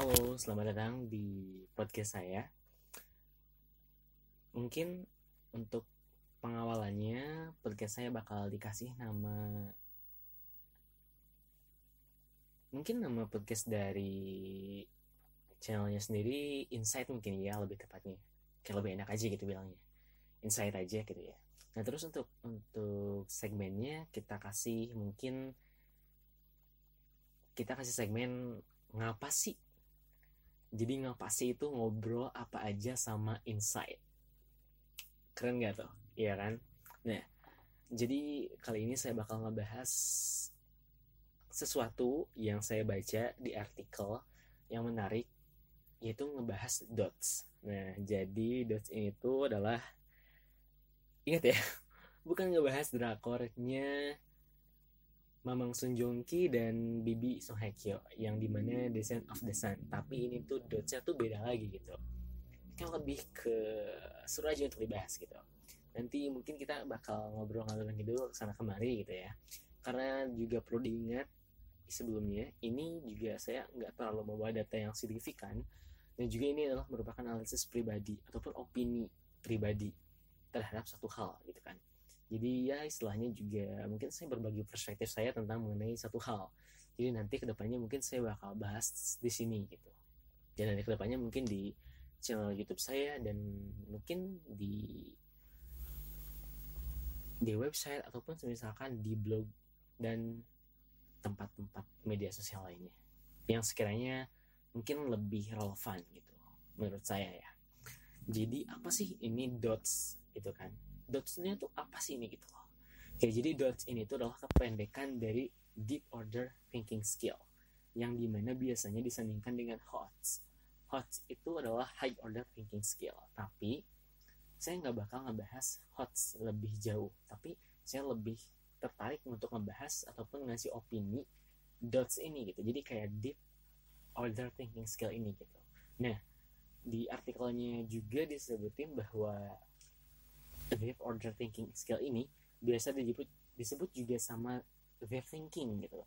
Halo, selamat datang di podcast saya. Mungkin untuk pengawalannya, podcast saya bakal dikasih nama mungkin nama podcast dari channelnya sendiri Insight mungkin ya lebih tepatnya. Kayak lebih enak aja gitu bilangnya. Insight aja gitu ya. Nah terus untuk untuk segmennya kita kasih mungkin kita kasih segmen ngapa sih jadi ngapa sih itu ngobrol apa aja sama Insight. Keren gak tuh? Iya kan? Nah jadi kali ini saya bakal ngebahas sesuatu yang saya baca di artikel yang menarik yaitu ngebahas dots. Nah, jadi dots ini tuh adalah ingat ya, bukan ngebahas drakornya Mamang Sun Jongki dan Bibi Song Hye Kyo yang di mana Descent of the Sun. Tapi ini tuh dotsnya tuh beda lagi gitu. Kan lebih ke seru aja untuk dibahas gitu. Nanti mungkin kita bakal ngobrol ngalur ngidul sana kemari gitu ya. Karena juga perlu diingat sebelumnya ini juga saya nggak terlalu membawa data yang signifikan dan juga ini adalah merupakan analisis pribadi ataupun opini pribadi terhadap satu hal gitu kan jadi ya istilahnya juga mungkin saya berbagi perspektif saya tentang mengenai satu hal. Jadi nanti ke depannya mungkin saya bakal bahas di sini gitu. Dan nanti ke depannya mungkin di channel YouTube saya dan mungkin di di website ataupun misalkan di blog dan tempat-tempat media sosial lainnya. Yang sekiranya mungkin lebih relevan gitu menurut saya ya. Jadi apa sih ini dots gitu kan dotsnya tuh apa sih ini gitu loh. Oke jadi dots ini tuh adalah kependekan dari deep order thinking skill yang di mana biasanya disandingkan dengan HOTS. HOTS itu adalah high order thinking skill tapi saya nggak bakal ngebahas HOTS lebih jauh. Tapi saya lebih tertarik untuk ngebahas ataupun ngasih opini dots ini gitu. Jadi kayak deep order thinking skill ini gitu. Nah, di artikelnya juga disebutin bahwa deep order thinking skill ini biasa disebut disebut juga sama deep thinking gitu.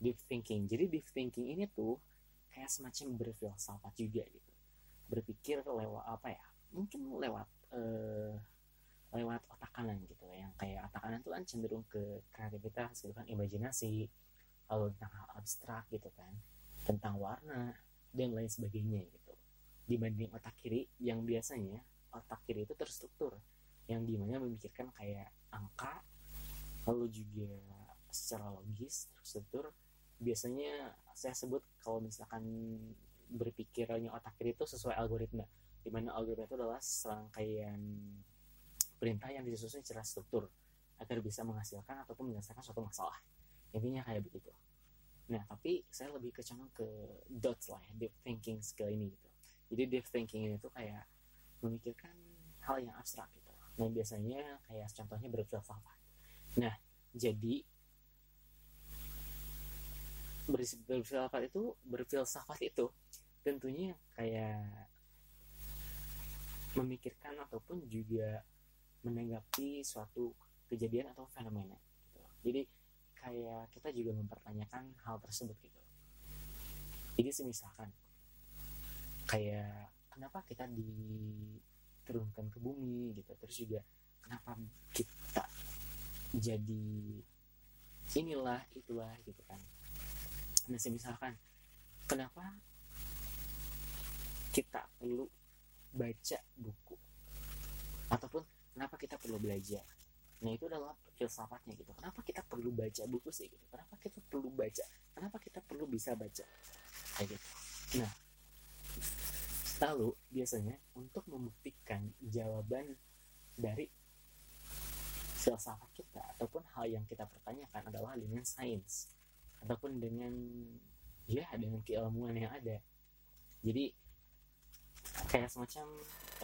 Deep thinking. Jadi deep thinking ini tuh kayak semacam berfilsafat juga gitu. Berpikir lewat apa ya? Mungkin lewat uh, lewat otak kanan gitu yang kayak otak kanan tuh kan cenderung ke kreativitas gitu kan imajinasi lalu tentang hal abstrak gitu kan tentang warna dan lain sebagainya gitu dibanding otak kiri yang biasanya otak kiri itu terstruktur yang di mana memikirkan kayak angka lalu juga secara logis terstruktur biasanya saya sebut kalau misalkan berpikirnya otak kiri itu sesuai algoritma di mana algoritma itu adalah serangkaian perintah yang disusun secara struktur agar bisa menghasilkan ataupun menyelesaikan suatu masalah intinya kayak begitu Nah, tapi saya lebih kecondong ke dots lah ya, deep thinking skill ini gitu. Jadi deep thinking ini tuh kayak memikirkan hal yang abstrak. Nah, biasanya kayak contohnya berfilsafat. Nah, jadi berfilsafat itu berfilsafat itu tentunya kayak memikirkan ataupun juga menanggapi suatu kejadian atau fenomena gitu. Jadi kayak kita juga mempertanyakan hal tersebut gitu jadi semisalkan kayak kenapa kita diturunkan ke bumi gitu terus juga kenapa kita jadi inilah itulah gitu kan nah semisalkan kenapa kita perlu baca buku ataupun kenapa kita perlu belajar Nah itu adalah filsafatnya gitu. Kenapa kita perlu baca buku sih gitu? Kenapa kita perlu baca? Kenapa kita perlu bisa baca? Kayak gitu. Nah, lalu biasanya untuk membuktikan jawaban dari filsafat kita ataupun hal yang kita pertanyakan adalah dengan sains ataupun dengan ya dengan keilmuan yang ada. Jadi kayak semacam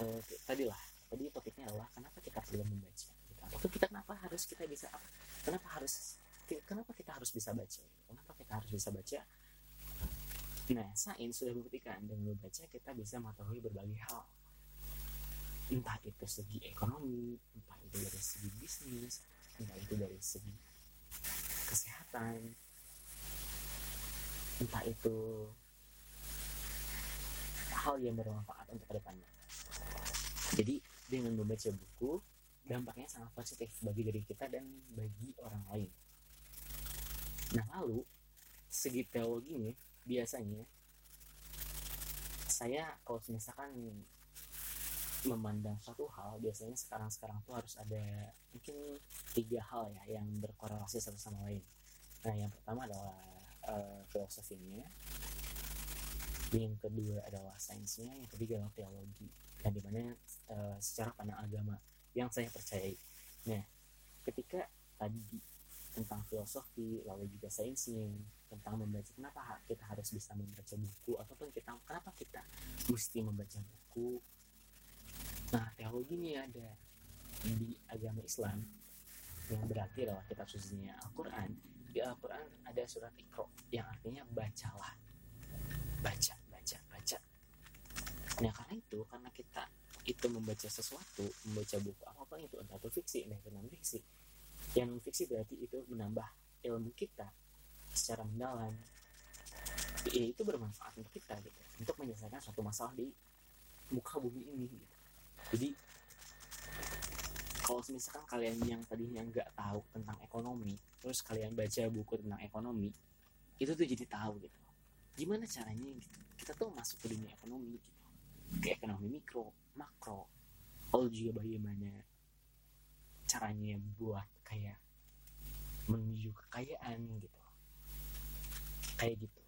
uh, tadi lah tadi topiknya adalah kenapa kita perlu membaca atau kita kenapa harus kita bisa kenapa harus kenapa kita harus bisa baca kenapa kita harus bisa baca nah. Sains sudah membuktikan. Dengan membaca kita bisa mengetahui berbagai hal. Entah itu segi ekonomi entah itu dari segi bisnis entah itu dari segi kesehatan entah itu hal yang bermanfaat untuk ke depannya. Jadi dengan membaca buku dampaknya sangat positif bagi diri kita dan bagi orang lain. Nah lalu segi teologinya biasanya saya kalau misalkan memandang suatu hal biasanya sekarang-sekarang tuh harus ada mungkin tiga hal ya yang berkorelasi satu sama lain. Nah yang pertama adalah uh, filosofinya. Yang kedua adalah sainsnya. Yang ketiga adalah teologi. Dan di mana uh, secara pandang agama yang saya percayai. Nah ketika tadi tentang filosofi lalu juga sainsnya tentang membaca. Kenapa kita harus bisa membaca buku? Ataupun kita kenapa kita mesti membaca buku? Nah teologi ini ada di agama Islam yang berarti adalah kitab sucinya Al-Quran. Di Al-Quran ada surat Iqra yang artinya bacalah. Baca baca baca. Nah karena itu karena kita itu membaca sesuatu membaca buku apa itu entah itu fiksi entah itu non fiksi yang non fiksi berarti itu menambah ilmu kita secara mendalam. Ya itu bermanfaat untuk kita gitu. Untuk menyelesaikan suatu masalah di muka bumi ini gitu. Jadi kalau misalkan kalian yang tadinya nggak tahu tentang ekonomi terus kalian baca buku tentang ekonomi itu tuh jadi tahu gitu. Gimana caranya gitu? Kita tuh masuk ke dunia ekonomi gitu. Ke ekonomi mikro makro. Lalu juga bagaimana caranya buat kayak menuju kekayaan gitu. Kayak gitu.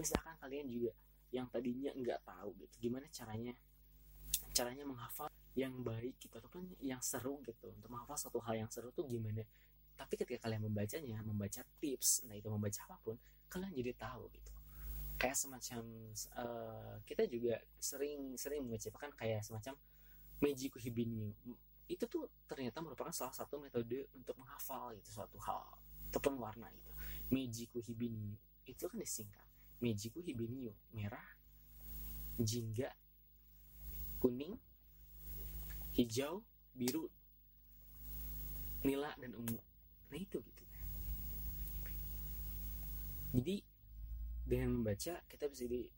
Misalkan kalian juga yang tadinya nggak tahu gitu gimana caranya? Caranya menghafal yang baik gitu ataupun yang seru gitu. Untuk menghafal satu hal yang seru tuh gimana? Tapi ketika kalian membacanya membaca tips nah itu membaca apa pun kalian jadi tahu gitu. Kayak semacam uh, kita juga sering sering mengucapkan kayak semacam Mejiku Hibinu itu tuh ternyata merupakan salah satu metode untuk menghafal gitu suatu hal ataupun warna itu Mejiku Hibinu itu kan disingkat Mejiku Hibinu merah jingga kuning hijau biru nila dan ungu. Nah itu gitu. Jadi dengan membaca kita bisa jadi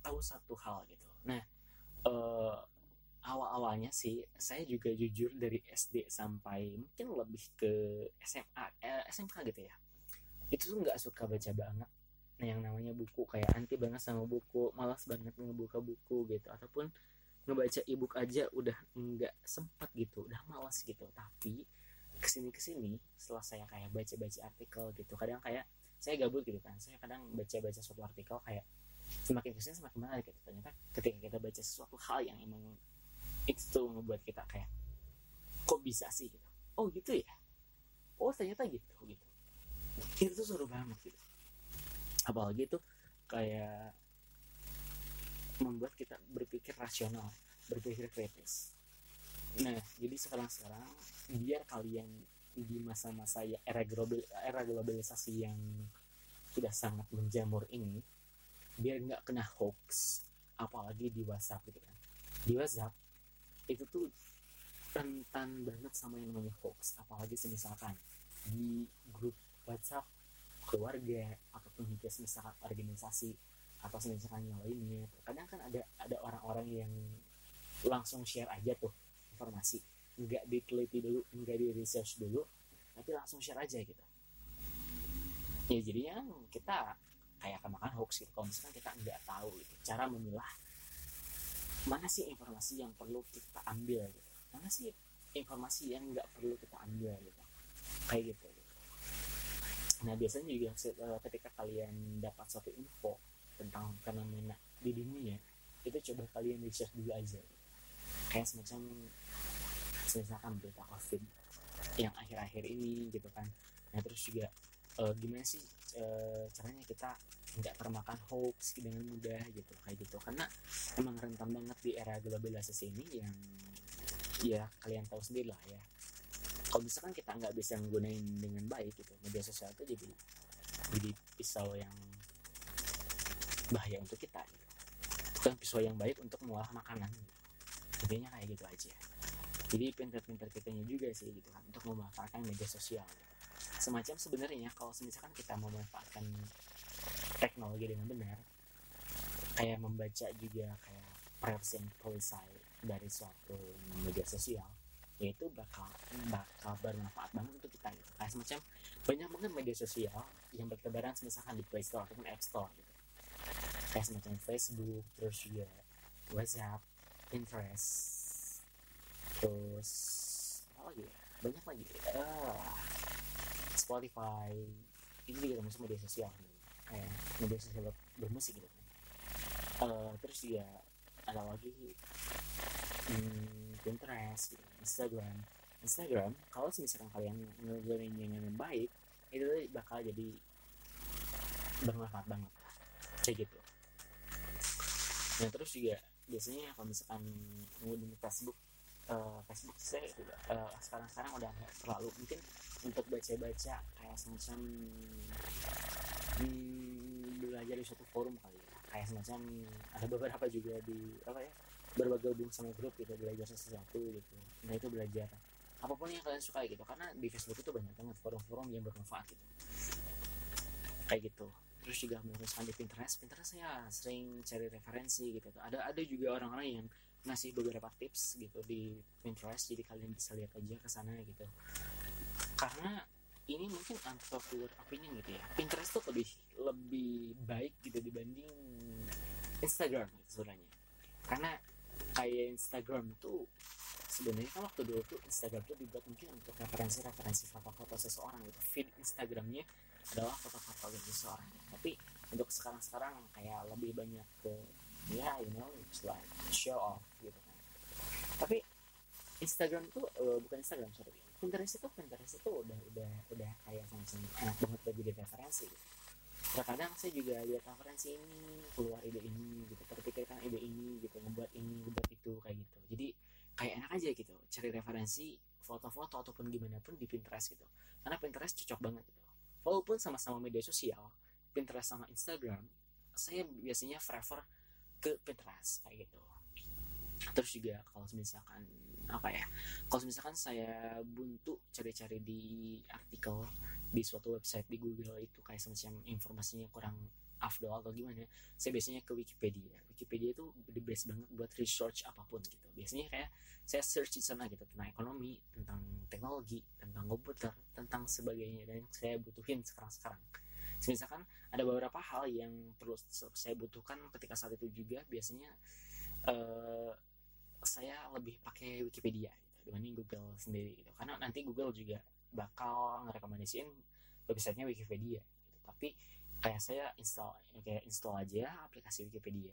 tahu satu hal gitu. Nah uh, awal-awalnya sih saya juga jujur dari SD sampai mungkin lebih ke SMA eh, SMK gitu ya. Itu tuh nggak suka baca banget. Nah yang namanya buku kayak anti banget sama buku malas banget ngebuka buku gitu. Ataupun ngebaca ebook aja udah nggak sempat gitu udah malas gitu. Tapi ke sini ke sini setelah saya kayak baca baca artikel gitu kadang kayak saya gabut gitu kan. Saya kadang baca baca suatu artikel kayak semakin ke sini semakin menarik gitu. Ternyata ketika kita baca sesuatu hal yang emang itu tuh ngebuat kita kayak kok bisa sih? Gitu. Oh gitu ya? Oh ternyata gitu gitu. Itu tuh seru banget gitu. Apalagi tuh kayak membuat kita berpikir rasional berpikir kritis. Nah jadi sekarang-sekarang biar kalian di masa-masa ya era global era globalisasi yang sudah sangat menjamur ini biar nggak kena hoax apalagi di WhatsApp gitu kan. Di WhatsApp itu tuh rentan banget sama yang namanya hoax. Apalagi misalkan di grup WhatsApp keluarga ataupun juga misalkan organisasi atau misalkan yang lainnya. Kadang kan ada ada orang-orang yang langsung share aja tuh informasi. Nggak diteliti dulu nggak di research dulu tapi langsung share aja gitu. Ya jadinya kita kayak akan makan hoax gitu. Kalau misalkan kita nggak tahu gitu, cara memilah mana sih informasi yang perlu kita ambil gitu? Mana sih informasi yang nggak perlu kita ambil gitu? Kayak gitu, gitu. nah biasanya juga eh, ketika kalian dapat satu info tentang fenomena di dunia itu coba kalian research dulu aja kayak semacam misalkan berita covid yang akhir-akhir ini gitu kan. Nah terus juga uh, gimana sih uh, caranya kita nggak termakan hoax dengan mudah gitu kayak gitu karena emang rentan banget di era globalisasi ini yang ya kalian tahu sendiri lah ya kalau misalkan kita nggak bisa menggunakan dengan baik gitu media sosial itu jadi jadi pisau yang bahaya untuk kita gitu. bukan pisau yang baik untuk mengolah makanan gitu. intinya kayak gitu aja jadi pinter-pinter kitanya juga sih gitu kan untuk memanfaatkan media sosial gitu. semacam sebenarnya kalau misalkan kita memanfaatkan teknologi dengan benar kayak membaca juga kayak and policy dari suatu media sosial yaitu bakal bakal bermanfaat banget untuk kita gitu. Kayak semacam banyak banget media sosial yang bertebaran misalkan di Play Store ataupun App Store gitu. Kayak semacam Facebook terus juga WhatsApp Pinterest terus apa lagi ya? Banyak lagi. Uh, Spotify ini juga termasuk media sosial gitu. Kayak media sosial bermusik gitu. Uh, terus juga ada lagi hmm, Pinterest gitu, Instagram. Instagram kalau misalkan kalian ngegunainnya dengan baik itu bakal jadi bermanfaat banget. Kayak gitu. Nah terus juga biasanya kalau misalkan ngundang Facebook uh, Facebook saya uh, sekarang sekarang udah terlalu mungkin untuk baca-baca kayak semacam belajar di suatu forum kali ya. Kayak semacam ada beberapa juga di apa ya bergabung sama grup gitu belajar sesuatu gitu. Nah itu belajar apa pun yang kalian suka gitu. Karena di Facebook itu banyak banget forum-forum yang bermanfaat gitu. Kayak gitu. Terus juga misalkan di Pinterest. Pinterest saya sering cari referensi gitu. Ada ada juga orang-orang yang ngasih beberapa tips gitu di Pinterest. Jadi kalian bisa lihat aja ke sana gitu. Karena ini mungkin unpopular opinion gitu ya. Pinterest tuh lebih lebih baik gitu dibanding Instagram gitu sebenarnya. Karena kayak Instagram tuh sebenarnya kan waktu dulu tuh Instagram tuh dibuat mungkin untuk referensi-referensi foto-foto seseorang gitu. Feed Instagramnya adalah foto-foto dari seseorang. Tapi untuk sekarang-sekarang kayak lebih banyak ke ya you know it's like show off gitu kan. Tapi Instagram tuh uh, bukan Instagram sorry Pinterest itu Pinterest itu udah udah udah kayak semacam enak banget buat jadi referensi. Terkadang saya juga lihat referensi ini keluar ide ini gitu terpikirkan ide ini gitu ngebuat ini ngebuat itu kayak gitu. Jadi kayak enak aja gitu cari referensi foto-foto ataupun gimana pun di Pinterest gitu. Karena Pinterest cocok banget gitu. Walaupun sama-sama media sosial Pinterest sama Instagram saya biasanya prefer ke Pinterest kayak gitu terus juga kalau misalkan apa ya kalau misalkan saya buntu cari-cari di artikel di suatu website di Google itu kayak semacam informasinya kurang afdol atau gimana saya biasanya ke Wikipedia. Wikipedia itu the best banget buat research apa pun gitu. Biasanya kayak saya search di sana gitu tentang ekonomi tentang teknologi tentang komputer tentang sebagainya dan yang saya butuhin sekarang-sekarang. Misalkan ada beberapa hal yang perlu saya butuhkan ketika saat itu juga biasanya uh, saya lebih pakai Wikipedia gitu, dibanding Google sendiri gitu. Karena nanti Google juga bakal ngerekomendasiin websitenya Wikipedia gitu. tapi kayak saya install kayak install aja aplikasi Wikipedia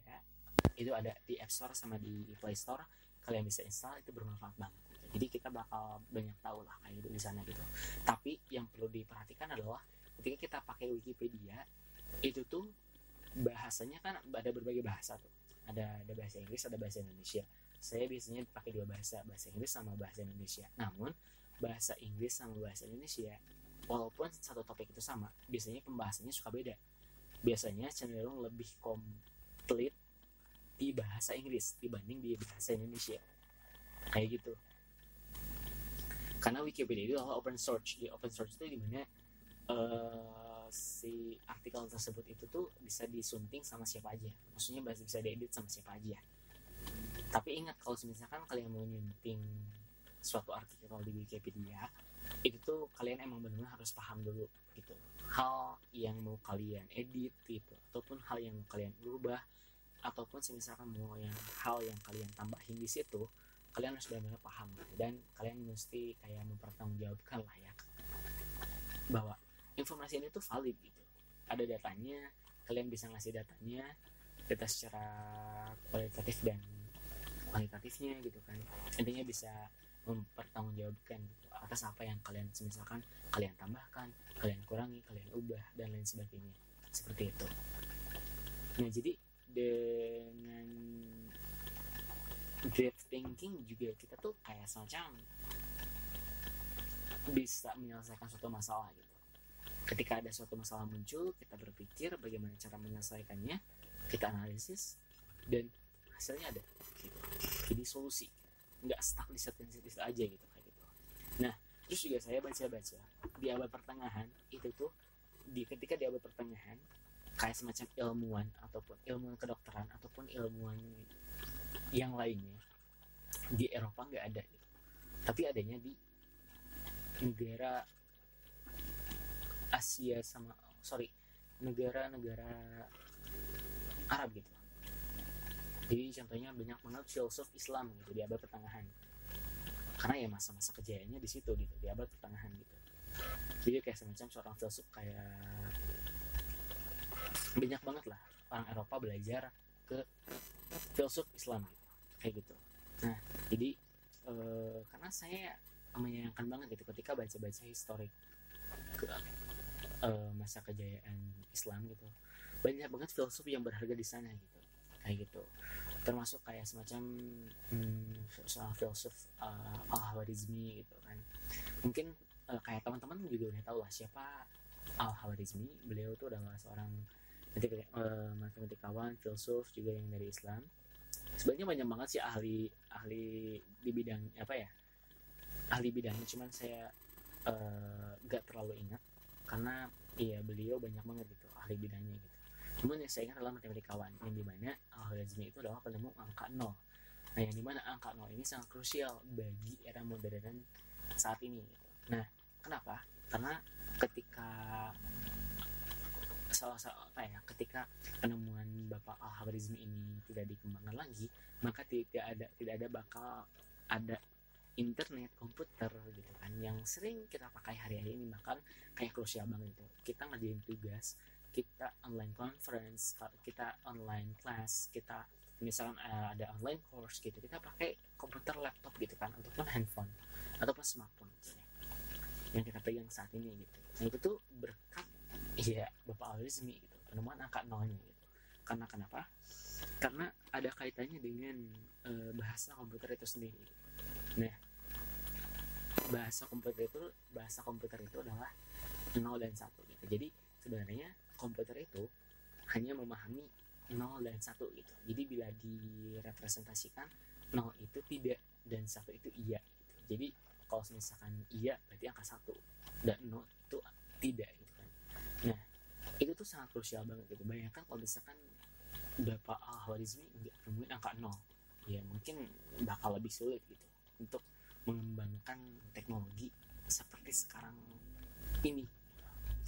itu ada di App Store sama di Play Store. Kalian bisa install itu bermanfaat banget gitu. jadi kita bakal banyak tahu lah kayak gitu di sana gitu. Tapi yang perlu diperhatikan adalah ketika kita pakai Wikipedia itu tuh bahasanya kan ada berbagai bahasa tuh. Ada ada bahasa Inggris ada bahasa Indonesia saya biasanya pakai dua bahasa bahasa Inggris sama bahasa Indonesia. Namun bahasa Inggris sama bahasa Indonesia walaupun satu topik itu sama biasanya pembahasannya suka beda. Biasanya cenderung lebih komplit di bahasa Inggris dibanding di bahasa Indonesia. Kayak gitu. Karena Wikipedia itu adalah open source. Di open source itu di mana uh, si artikel tersebut itu tuh bisa disunting sama siapa aja. Maksudnya bisa diedit sama siapa aja tapi ingat kalau misalkan kalian mau nyunting suatu artikel di Wikipedia itu tuh kalian emang benar-benar harus paham dulu gitu hal yang mau kalian edit gitu ataupun hal yang mau kalian ubah ataupun misalkan mau yang hal yang kalian tambahin di situ kalian harus benar-benar paham gitu. dan kalian mesti kayak mempertanggungjawabkan lah ya bahwa informasi ini tuh valid gitu ada datanya kalian bisa ngasih datanya data secara kualitatif dan kualitatifnya gitu kan. Intinya bisa mempertanggungjawabkan gitu, atas apa yang kalian misalkan kalian tambahkan kalian kurangi kalian ubah dan lain sebagainya. Seperti itu. Nah jadi dengan deep thinking juga kita tuh kayak semacam bisa menyelesaikan suatu masalah gitu. Ketika ada suatu masalah muncul kita berpikir bagaimana cara menyelesaikannya kita analisis dan hasilnya ada jadi solusi. Nggak stuck di satu situ aja gitu kayak gitu. Nah terus juga saya baca-baca di abad pertengahan itu tuh di ketika di abad pertengahan kayak semacam ilmuwan ataupun ilmuwan kedokteran ataupun ilmuwan yang lainnya di Eropa nggak ada gitu. tapi adanya di negara Asia sama sorry negara-negara Arab gitu jadi contohnya banyak banget filsuf Islam gitu di abad pertengahan. Karena ya masa-masa kejayaannya di situ gitu di abad pertengahan gitu. Jadi kayak semacam seorang filsuf kayak banyak banget lah orang Eropa belajar ke filsuf Islam gitu kayak gitu. Nah jadi e, karena saya menyayangkan banget gitu ketika baca-baca historik ke e, masa kejayaan Islam gitu banyak banget filsuf yang berharga di sana gitu kayak gitu. Termasuk kayak semacam hmm, filsuf uh, al-Hawarizmi gitu kan. Mungkin uh, kayak teman-teman juga udah tahu lah siapa al-Hawarizmi. Beliau tuh adalah seorang uh, matematikawan filsuf juga yang dari Islam. Sebenarnya banyak banget sih ahli ahli di bidang apa ya ahli bidangnya. Cuman saya uh, gak terlalu ingat. Karena iya beliau banyak banget gitu ahli bidangnya gitu Cuman yang saya ingat adalah matematikawan yang di mana Al-Khwarizmi itu adalah penemu angka 0. Nah yang di mana angka 0 ini sangat krusial bagi era modern saat ini. Nah kenapa? Karena ketika salah satu apa ya ketika penemuan Bapak Al-Khwarizmi ini tidak dikembangkan lagi maka tidak ada tidak ada bakal ada internet komputer gitu kan yang sering kita pakai hari-hari ini bahkan kayak krusial banget itu kita ngerjain tugas kita online conference kita online class kita misalkan uh, ada online course gitu kita pakai komputer laptop gitu kan ataupun handphone ataupun smartphone gitu ya yang kita pegang saat ini gitu. Nah itu tuh berkat ya bapak Alizmi gitu penemuan angka nolnya gitu. Karena kenapa? Karena ada kaitannya dengan uh, bahasa komputer itu sendiri. Nah bahasa komputer itu bahasa komputer itu adalah nol dan satu gitu. Jadi sebenarnya komputer itu hanya memahami 0 dan 1 gitu. Jadi bila direpresentasikan 0 itu tidak dan 1 itu iya gitu. Jadi kalau misalkan iya berarti angka 1 dan 0 itu tidak gitu kan. Nah, itu tuh sangat krusial banget gitu. Bayangkan kalau misalkan Bapak Al-Khwarizmi nggak nemuin angka 0 ya mungkin bakal lebih sulit gitu untuk mengembangkan teknologi seperti sekarang ini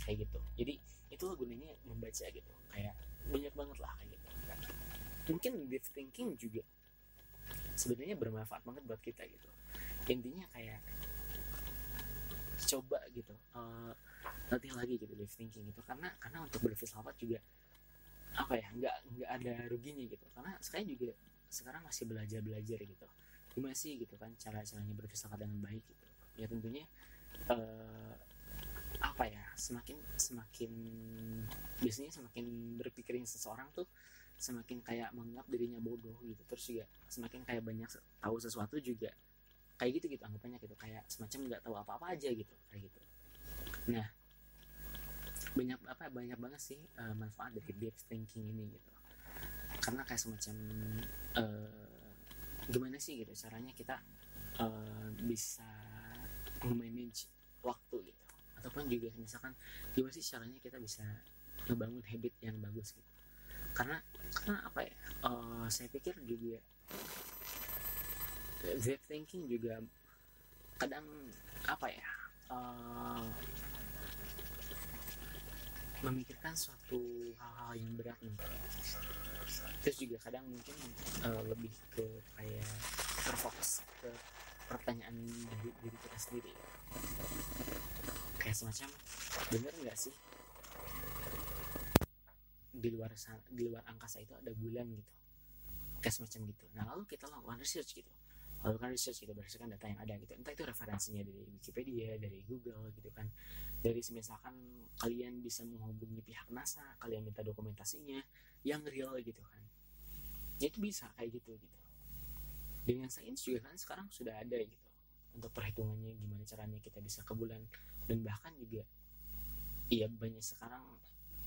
kayak gitu. Jadi itu gunanya membaca gitu. Kayak banyak banget lah kayak gitu. Mungkin deep thinking juga sebenarnya bermanfaat banget buat kita gitu. Intinya kayak coba gitu uh, lagi gitu deep thinking itu karena karena untuk berfilsafat juga apa ya nggak nggak ada ruginya gitu. Karena saya juga sekarang masih belajar belajar gitu. Gimana sih gitu kan cara caranya berfilsafat dengan baik gitu. Ya tentunya uh, apa ya semakin semakin biasanya semakin berpikirin seseorang tuh semakin kayak menganggap dirinya bodoh gitu. Terus juga semakin kayak banyak tahu sesuatu juga kayak gitu gitu anggapannya gitu. Kayak semacam nggak tahu apa apa aja gitu kayak gitu. Nah banyak apa banyak banget sih uh, manfaat dari deep thinking ini gitu. Karena kayak semacam uh, gimana sih gitu caranya kita uh, bisa manage waktu gitu ataupun juga misalkan gimana sih caranya kita bisa ngebangun habit yang bagus gitu? Karena karena apa ya? Uh, saya pikir juga deep thinking juga kadang apa ya? Uh, memikirkan suatu hal-hal yang berat nih. Terus juga kadang mungkin uh, lebih ke kayak terfokus ke pertanyaan dari diri kita sendiri kayak semacam bener nggak sih? Di luar di luar angkasa itu ada bulan gitu. Kayak semacam gitu. Nah lalu kita lakukan research gitu. Lakukan research gitu berdasarkan data yang ada gitu. Entah itu referensinya dari Wikipedia dari Google gitu kan. Dari misalkan kalian bisa menghubungi pihak NASA kalian minta dokumentasinya yang real gitu kan. Ya itu bisa kayak gitu gitu. Dengan sains juga kan sekarang sudah ada gitu. Untuk perhitungannya gimana caranya kita bisa ke bulan dan bahkan juga iya banyak sekarang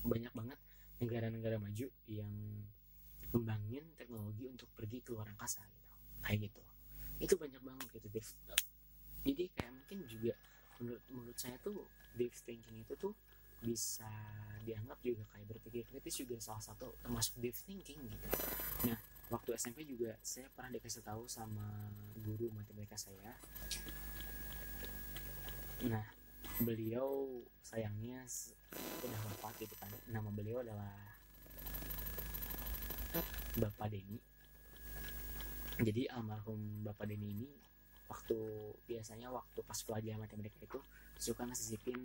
banyak banget negara-negara maju yang membangun teknologi untuk pergi ke luar angkasa gitu. Kayak gitu. Itu banyak banget gitu Dave. jadi kayak mungkin juga menurut menurut saya tuh deep thinking itu tuh bisa dianggap juga kayak berpikir kritis juga salah satu termasuk deep thinking gitu. Nah waktu SMP juga saya pernah dikasih tahu sama guru matematika saya. Nah beliau sayangnya udah wafat gitu kan. Nama beliau adalah Bapak Denny. Jadi almarhum Bapak Denny ini waktu biasanya waktu pas pelajaran matematika itu suka ngasisipin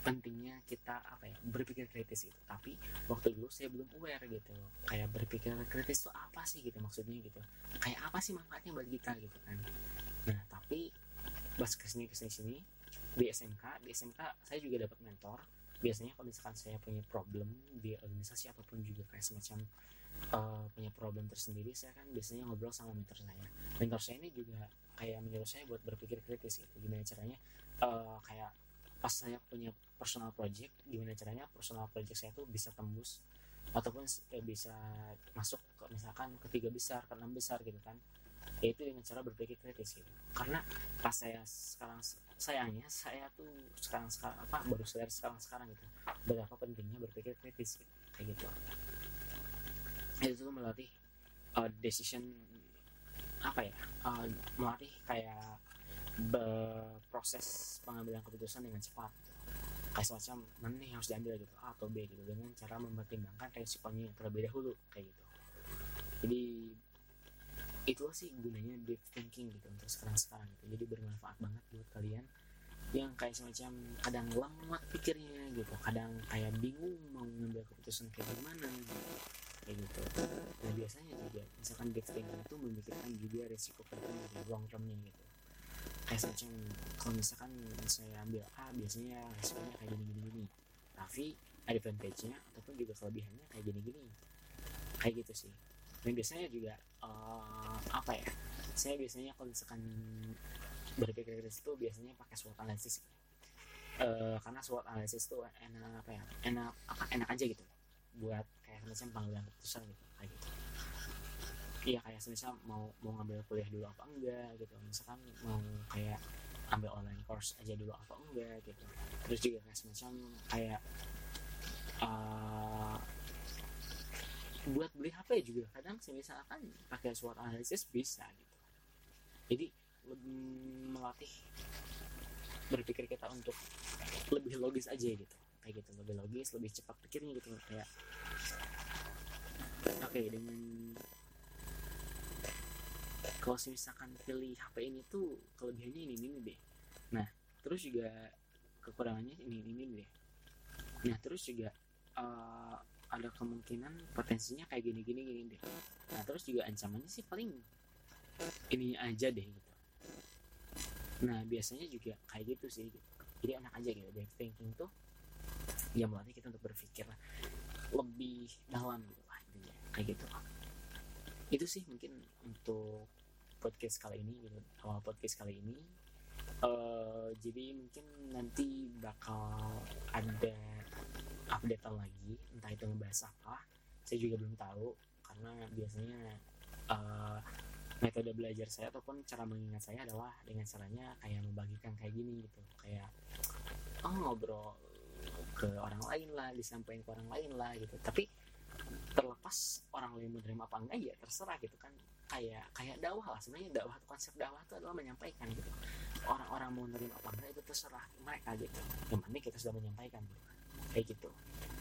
pentingnya kita apa ya berpikir kritis gitu. Tapi waktu dulu saya belum aware gitu. Kayak berpikir kritis itu apa sih gitu maksudnya gitu. Kayak apa sih manfaatnya buat kita gitu kan. Nah tapi pas ke sini ke sini sini di SMK di SMK saya juga dapat mentor. Biasanya kalau misalkan saya punya problem di organisasi ataupun juga kayak semacam uh, punya problem tersendiri saya kan biasanya ngobrol sama mentor saya. Mentor saya ini juga kayak menyuruh saya buat berpikir kritis gitu gimana caranya uh, kayak pas saya punya personal project gimana caranya personal project saya tuh bisa tembus ataupun eh, bisa masuk ke misalkan ketiga besar ke enam besar gitu kan yaitu dengan cara berpikir kritis gitu. Karena pas saya sekarang sayangnya saya tuh sekarang sekarang apa baru sadar sekarang sekarang gitu. Berapa pentingnya berpikir kritis gitu. kayak gitu. Itu tuh melatih uh, decision apa ya uh, melatih kayak berproses pengambilan keputusan dengan cepat. Kayak semacam mana nih harus diambil gitu A atau B gitu. Dengan cara mempertimbangkan resikonya terlebih dahulu kayak gitu. Jadi itu sih gunanya deep thinking gitu untuk sekarang-sekarang gitu. Jadi bermanfaat banget buat kalian yang kayak semacam kadang lemot pikirnya gitu kadang kayak bingung mau ngambil keputusan kayak gimana gitu. kayak gitu. Nah biasanya juga misalkan deep thinking itu memikirkan juga resiko ke depan dari long termnya gitu. Kayak semacam kalau misalkan saya ambil A biasanya resikonya kayak gini gini gini tapi advantage-nya ataupun juga kelebihannya kayak gini gini kayak gitu sih dan biasanya juga uh, apa ya saya biasanya kalau misalkan berpikir kritis itu biasanya pakai SWOT analysis. Uh, karena SWOT analysis itu enak apa ya enak enak aja gitu. Buat kayak semacam panggilan keputusan gitu kayak gitu. Iya kayak misalnya mau mau ngambil kuliah dulu apa enggak gitu. Misalkan mau kayak ambil online course aja dulu apa enggak gitu. Terus juga kayak semacam kayak uh, buat beli HP juga. Kadang misalkan pakai SWOT analysis bisa gitu. Jadi melatih berpikir kita untuk lebih logis aja gitu. Kayak gitu lebih logis lebih cepat pikirnya gitu. Kayak oke okay, dengan kalau misalkan pilih HP ini tuh kelebihannya ini ini deh. Nah terus juga kekurangannya ini ini deh. Nah terus juga uh, ada kemungkinan potensinya kayak gini gini gini deh. Nah terus juga ancamannya sih paling ini aja deh gitu. Nah biasanya juga kayak gitu sih gitu. jadi enak aja gitu. Deep thinking tuh ya melatih kita untuk berpikir lebih dalam gitu lah intinya. Kayak gitu itu sih mungkin untuk podcast kali ini gitu. Awal podcast kali ini. Uh, jadi mungkin nanti bakal ada update lagi entah itu ngebahas apa saya juga belum tahu karena biasanya uh, metode belajar saya ataupun cara mengingat saya adalah dengan caranya kayak membagikan kayak gini gitu. Kayak oh ngobrol ke orang lain lah disampaikan ke orang lain lah gitu. Tapi terlepas orang lain menerima apa enggak ya terserah gitu kan. Kayak kayak dakwah lah. Sebenarnya dakwah konsep dakwah itu adalah menyampaikan gitu. Orang-orang mau menerima apa enggak itu terserah mereka gitu. Yang penting kita sudah menyampaikan gitu kayak gitu.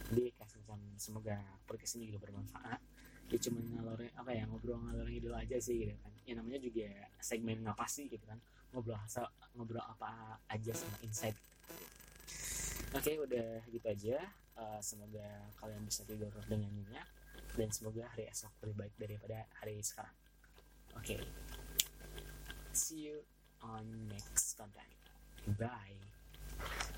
Jadi kayak semacam semoga podcast ini juga bermanfaat. Ya cuma ngalor apa ya ngobrol ngalor ngidul aja sih gitu kan. Ya namanya juga segmen ngapas sih gitu kan. Ngobrol ngobrol apa aja sama insight. Oke okay, udah gitu aja. Uh, semoga kalian bisa tidur dengan nyenyak. Dan semoga hari esok lebih baik daripada hari sekarang. Oke. Okay. see you on next content. Bye